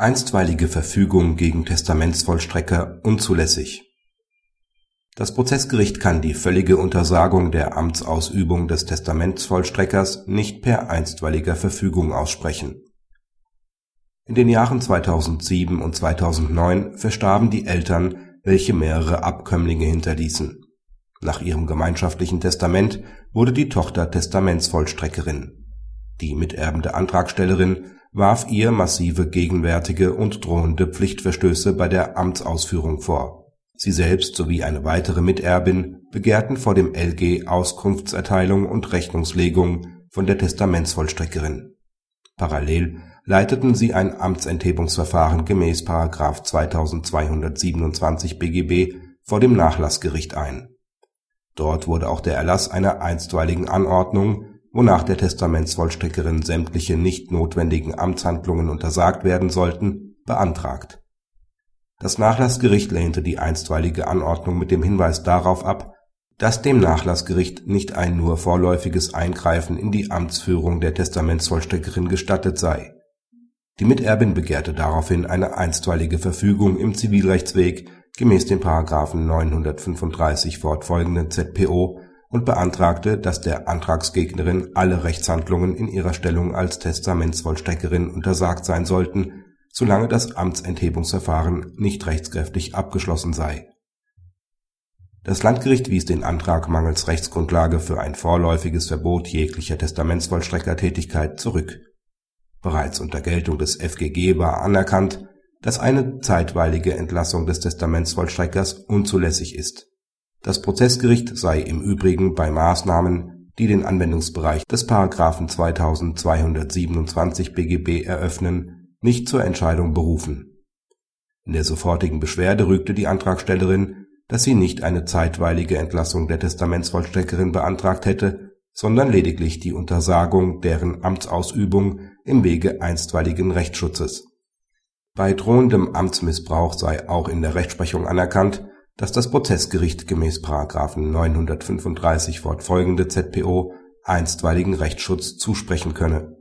Einstweilige Verfügung gegen Testamentsvollstrecker unzulässig Das Prozessgericht kann die völlige Untersagung der Amtsausübung des Testamentsvollstreckers nicht per einstweiliger Verfügung aussprechen. In den Jahren 2007 und 2009 verstarben die Eltern, welche mehrere Abkömmlinge hinterließen. Nach ihrem gemeinschaftlichen Testament wurde die Tochter Testamentsvollstreckerin. Die miterbende Antragstellerin warf ihr massive gegenwärtige und drohende Pflichtverstöße bei der Amtsausführung vor. Sie selbst sowie eine weitere Miterbin begehrten vor dem LG Auskunftserteilung und Rechnungslegung von der Testamentsvollstreckerin. Parallel leiteten sie ein Amtsenthebungsverfahren gemäß § 2227 BGB vor dem Nachlassgericht ein. Dort wurde auch der Erlass einer einstweiligen Anordnung wonach der Testamentsvollstreckerin sämtliche nicht notwendigen Amtshandlungen untersagt werden sollten, beantragt. Das Nachlassgericht lehnte die einstweilige Anordnung mit dem Hinweis darauf ab, dass dem Nachlassgericht nicht ein nur vorläufiges Eingreifen in die Amtsführung der Testamentsvollstreckerin gestattet sei. Die Miterbin begehrte daraufhin eine einstweilige Verfügung im Zivilrechtsweg gemäß den § 935 fortfolgenden ZPO und beantragte, dass der Antragsgegnerin alle Rechtshandlungen in ihrer Stellung als Testamentsvollstreckerin untersagt sein sollten, solange das Amtsenthebungsverfahren nicht rechtskräftig abgeschlossen sei. Das Landgericht wies den Antrag mangels Rechtsgrundlage für ein vorläufiges Verbot jeglicher Testamentsvollstreckertätigkeit zurück. Bereits unter Geltung des FGG war anerkannt, dass eine zeitweilige Entlassung des Testamentsvollstreckers unzulässig ist das Prozessgericht sei im Übrigen bei Maßnahmen, die den Anwendungsbereich des § 2227 BGB eröffnen, nicht zur Entscheidung berufen. In der sofortigen Beschwerde rügte die Antragstellerin, dass sie nicht eine zeitweilige Entlassung der Testamentsvollstreckerin beantragt hätte, sondern lediglich die Untersagung deren Amtsausübung im Wege einstweiligen Rechtsschutzes. Bei drohendem Amtsmissbrauch sei auch in der Rechtsprechung anerkannt dass das Prozessgericht gemäß § 935 fortfolgende ZPO einstweiligen Rechtsschutz zusprechen könne.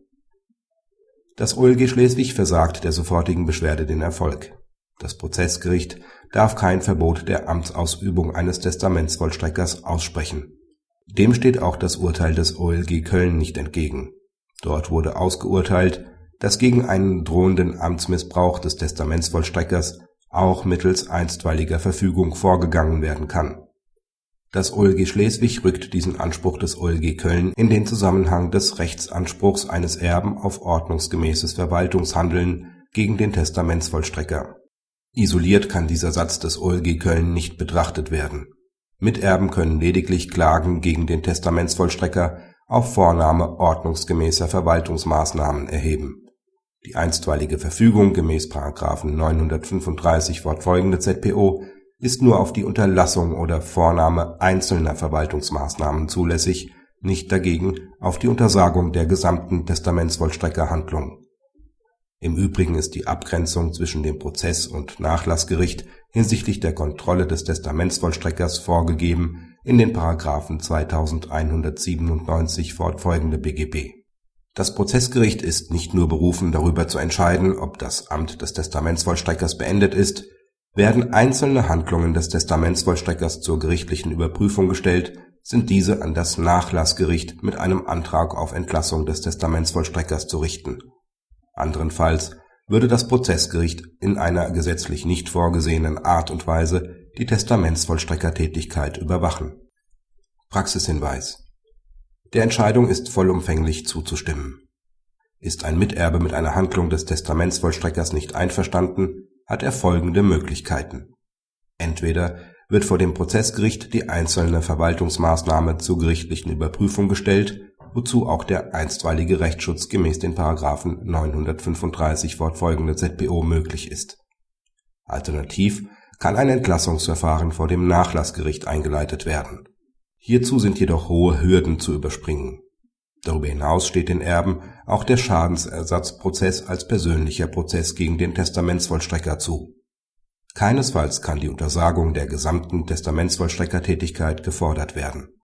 Das OLG Schleswig versagt der sofortigen Beschwerde den Erfolg. Das Prozessgericht darf kein Verbot der Amtsausübung eines Testamentsvollstreckers aussprechen. Dem steht auch das Urteil des OLG Köln nicht entgegen. Dort wurde ausgeurteilt, dass gegen einen drohenden Amtsmissbrauch des Testamentsvollstreckers auch mittels einstweiliger Verfügung vorgegangen werden kann. Das OLG Schleswig rückt diesen Anspruch des OLG Köln in den Zusammenhang des Rechtsanspruchs eines Erben auf ordnungsgemäßes Verwaltungshandeln gegen den Testamentsvollstrecker. Isoliert kann dieser Satz des OLG Köln nicht betrachtet werden. Miterben können lediglich Klagen gegen den Testamentsvollstrecker auf Vornahme ordnungsgemäßer Verwaltungsmaßnahmen erheben die einstweilige Verfügung gemäß § 935 fortfolgende ZPO ist nur auf die Unterlassung oder Vornahme einzelner Verwaltungsmaßnahmen zulässig, nicht dagegen auf die Untersagung der gesamten Testamentsvollstreckerhandlung. Im Übrigen ist die Abgrenzung zwischen dem Prozess und Nachlassgericht hinsichtlich der Kontrolle des Testamentsvollstreckers vorgegeben in den § 2197 fortfolgende BGB das Prozessgericht ist nicht nur berufen, darüber zu entscheiden, ob das Amt des Testamentsvollstreckers beendet ist, werden einzelne Handlungen des Testamentsvollstreckers zur gerichtlichen Überprüfung gestellt, sind diese an das Nachlassgericht mit einem Antrag auf Entlassung des Testamentsvollstreckers zu richten. Anderenfalls würde das Prozessgericht in einer gesetzlich nicht vorgesehenen Art und Weise die Testamentsvollstreckertätigkeit überwachen. Praxishinweis der Entscheidung ist vollumfänglich zuzustimmen. Ist ein Miterbe mit einer Handlung des Testamentsvollstreckers nicht einverstanden, hat er folgende Möglichkeiten: Entweder wird vor dem Prozessgericht die einzelne Verwaltungsmaßnahme zur gerichtlichen Überprüfung gestellt, wozu auch der einstweilige Rechtsschutz gemäß den § 935 fortfolgende ZPO möglich ist. Alternativ kann ein Entlassungsverfahren vor dem Nachlassgericht eingeleitet werden Hierzu sind jedoch hohe Hürden zu überspringen. Darüber hinaus steht den Erben auch der Schadensersatzprozess als persönlicher Prozess gegen den Testamentsvollstrecker zu. Keinesfalls kann die Untersagung der gesamten Testamentsvollstreckertätigkeit gefordert werden